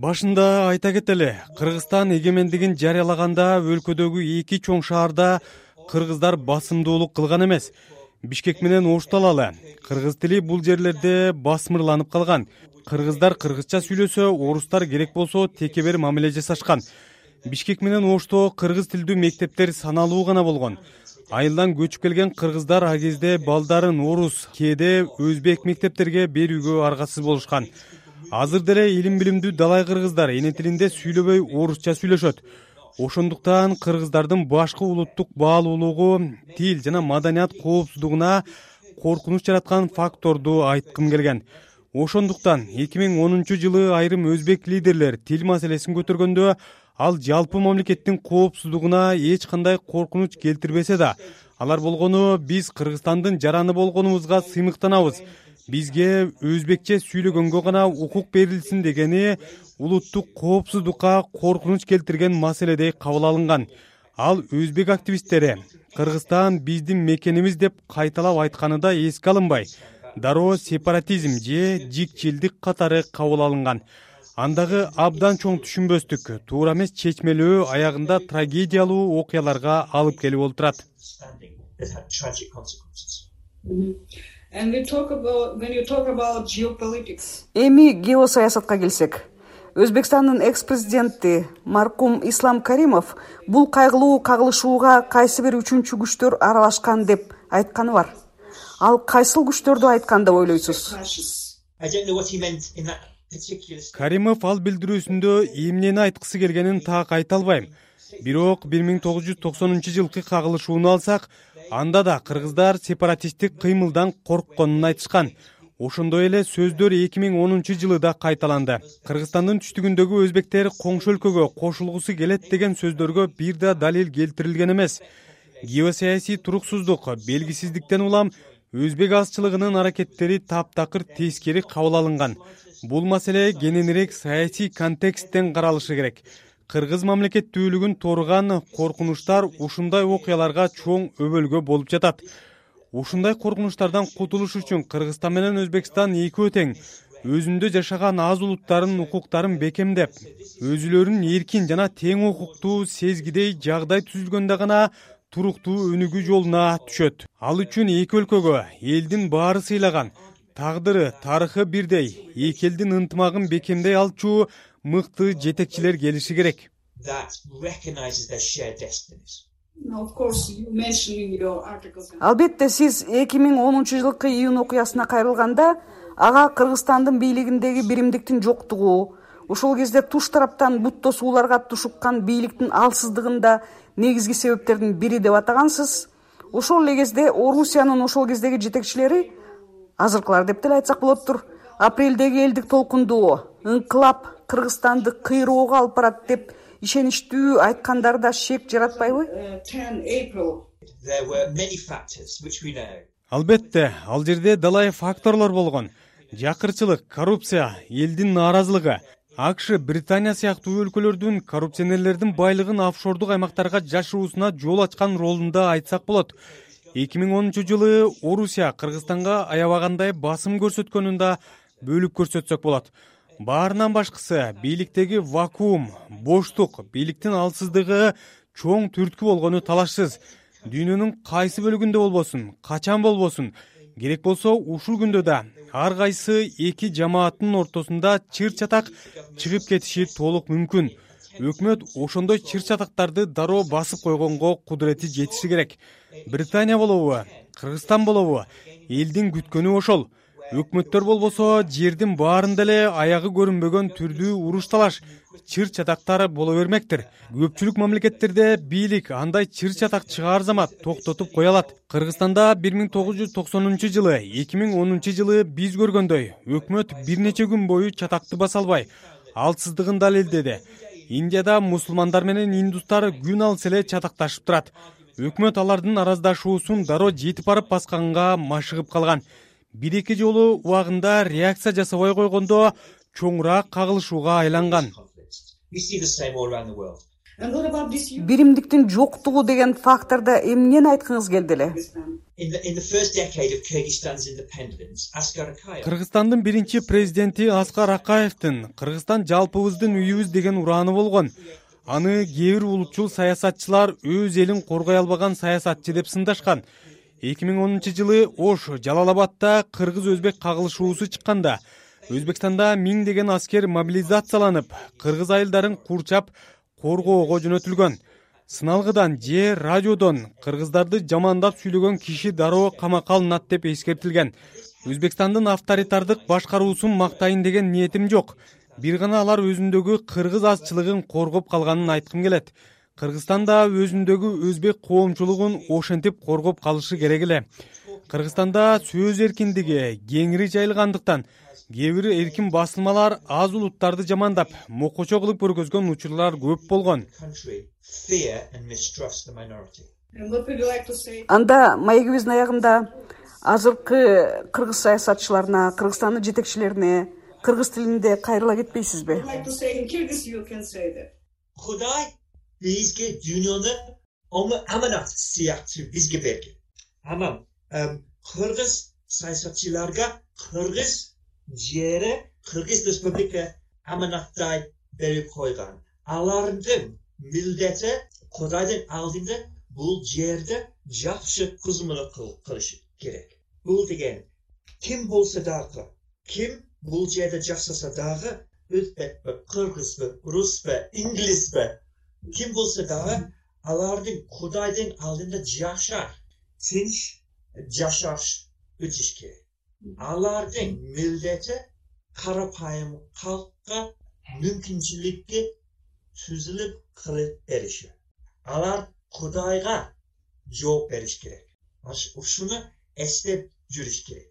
башында айта кетели кыргызстан эгемендигин жарыялаганда өлкөдөгү эки чоң шаарда кыргыздар басымдуулук кылган эмес. Бишкек менен ошту алалы? Кыргыз тили бул жерлерде басмырланып калган. Кыргыздар кыргызча сүйлөсө орустар керек болсо текебер мамиле жасашкан. Бишкек менен ошто кыргыз тилдүү мектептер саналуу гана болгон айылдан көчүп келген кыргыздар ал кезде балдарын орус кээде өзбек мектептерге берүүгө аргасыз болушкан. Азыр деле илим билимдүү далай кыргыздар эне тилинде сүйлөбөй орусча сүйлөшөт. Ошондуктан кыргыздардын башкы улуттук баалуулугу тил жана маданият коопсуздугуна коркунуч жараткан факторду айткым келген. Ошондуктан эки миң онунчу жылы айрым өзбек лидерлер тил маселесин көтөргөндө ал жалпы мамлекеттин коопсуздугуна эч кандай коркунуч келтирбесе да алар болгону биз кыргызстандын жараны болгонубузга сыймыктанабыз. Бизге өзбекче сүйлөгөнгө гана укук берилсин дегени улуттук коопсуздукка коркунуч келтирген маселедей кабыл алынган. Ал өзбек активисттери кыргызстан биздин мекенибиз деп кайталап айтканы да эске алынбай дароо сепаратизм же жикчилдик катары кабыл алынган андагы абдан чоң түшүнбөстүк туура эмес чечмелөө аягында трагедиялуу окуяларга алып келип олтурат. Эми геосаясатка келсек өзбекстандын экс президенти маркум ислам каримов бул кайгылуу кагылышууга кайсы бир үчүнчү күчтөр аралашкан деп айтканы бар. Ал кайсыл күчтөрдү айткан деп ойлойсуз каримов ал билдирүүсүндө эмнени айткысы келгенин так айта албайм. Бирок бир миң тогуз жүз токсонунчу жылкы кагылышууну алсак анда да кыргыздар сепаратисттик кыймылдан коркконун айтышкан. Ошондой эле сөздөр эки миң онунчу жылы да кайталанды. Кыргызстандын түштүгүндөгү өзбектер коңшу өлкөгө кошулгусу келет деген сөздөргө бир да далил келтирилген эмес. Геосаясий туруксуздук белгисиздиктен улам өзбек азчылыгынын аракеттери таптакыр тескери кабыл алынган бул маселе кененирээк саясий контексттен каралышы керек. Кыргыз мамлекеттүүлүгүн тооруган коркунучтар ушундай окуяларга чоң өбөлгө болуп жатат. Ушундай коркунучтардан кутулуш үчүн кыргызстан менен өзбекстан экөө тең. Өзүндө жашаган аз улуттардын укуктарын бекемдеп өзүлөрүн эркин жана тең укуктуу сезгидей жагдай түзүлгөндө гана туруктуу өнүгүү жолуна түшөт. Ал үчүн эки өлкөгө элдин баары сыйлаган тагдыры тарыхы бирдей. Эки элдин ынтымагын бекемдей алчу мыкты жетекчилер келиши керек. Албетте сиз эки миң онунчу жылкы июнь окуясына кайрылганда ага кыргызстандын бийлигиндеги биримдиктин жоктугу ошол кезде туш тараптан бут тосууларга тушуккан бийликтин алсыздыгын да негизги себептердин бири деп атагансыз. Ошол эле кезде орусиянын ошол кездеги жетекчилери азыркылар деп деле айтсак болоттур апрелдеги элдик толкунду ыңкылап кыргызстанды кыйроого алып барат деп ишеничтүү айткандары да шек жаратпайбы? Албетте ал жерде далай факторлор болгон. Жакырчылык коррупция элдин нааразылыгы акш британия сыяктуу өлкөлөрдүн коррупционерлердин байлыгын офшордук аймактарга жашыруусуна жол ачкан ролун да айтсак болот эки миң онунчу жылы орусия кыргызстанга аябагандай басым көрсөткөнүн да бөлүп көрсөтсөк болот. Баарынан башкысы бийликтеги вакуум боштук бийликтин алсыздыгы чоң түрткү болгону талашсыз. Дүйнөнүн кайсы бөлүгүндө болбосун качан болбосун? Керек болсо ушул күндө да ар кайсы эки жамааттын ортосунда чыр чатак чыгып кетиши толук мүмкүн өкмөт ошондой чыр чатактарды дароо басып койгонго кудурети жетиши керек. Британия болобу кыргызстан болобу элдин күткөнү ошол. Өкмөттөр болбосо жердин баарында эле аягы көрүнбөгөн түрдүү уруш талаш чыр чатактар боло бермектир. Көпчүлүк мамлекеттерде бийлик андай чыр чатак чыгаар замат токтотуп кое алат. Кыргызстанда бир миң тогуз жүз токсонунчу жылы эки миң онунчу жылы биз көргөндөй. Өкмөт бир нече күн бою чатакты баса албай алсыздыгын далилдеди индияда мусулмандар менен индустар күн алыс эле чатакташып турат. Өкмөт алардын араздашуусун дароо жетип барып басканга машыгып калган. Бир эки жолу убагында реакция жасабай койгондо чоңураак кагылышууга айланган. Биримдиктин жоктугу деген фактордо эмнени айткыңыз келди эле кыргызстандын биринчи президенти аскар акаевдин кыргызстан жалпыбыздын үйүбүз деген урааны болгон. Аны кээ бир улутчул саясатчылар өз элин коргой албаган саясатчы деп сындашкан. Эки миң онунчу жылы ош жалал абадда кыргыз өзбек кагылышуусу чыкканда өзбекстанда миңдеген аскер мобилизацияланып кыргыз айылдарын курчап коргоого жөнөтүлгөн сыналгыдан же радиодон кыргыздарды жамандап сүйлөгөн киши дароо камакка алынат деп эскертилген. Өзбекстандын авторитардык башкаруусун мактайын деген ниетим жок. Бир гана алар өзүндөгү кыргыз азчылыгын коргоп калганын айткым келет. Кыргызстан да өзүндөгү өзбек коомчулугун ошентип коргоп калышы керек эле. Кыргызстанда сөз эркиндиги кеңири жайылгандыктан кээ бир эркин басылмалар аз улуттарды жамандап мокочо кылып көргөзгөн учурлар көп болгон. Анда маегибиздин аягында азыркы кыргыз саясатчыларына кыргызстандын жетекчилерине кыргыз тилинде кайрыла кетпейсизби? Кудай бизге дүйнөнү аманат сыяктуу бизге берген. Анан кыргыз саясатчыларга кыргыз жери кыргыз республика аманаттай берип койгон. Алардын милдети кудайдын алдында бул жерде жакшы кызмат кылыш керек. Бул деген ким болсо дагы ким бул жерде жашаса дагы өзбекпи кыргызбы русбу инглизби ким болсо дагы алардын кудайдын алдында жашар тынч жашаш өтүш керек алардын милдети карапайым калкка мүмкүнчүлүккө түзүлүп кылып бериши. Алар кудайга жооп бериш керек. Ушуну эстеп жүрүш керек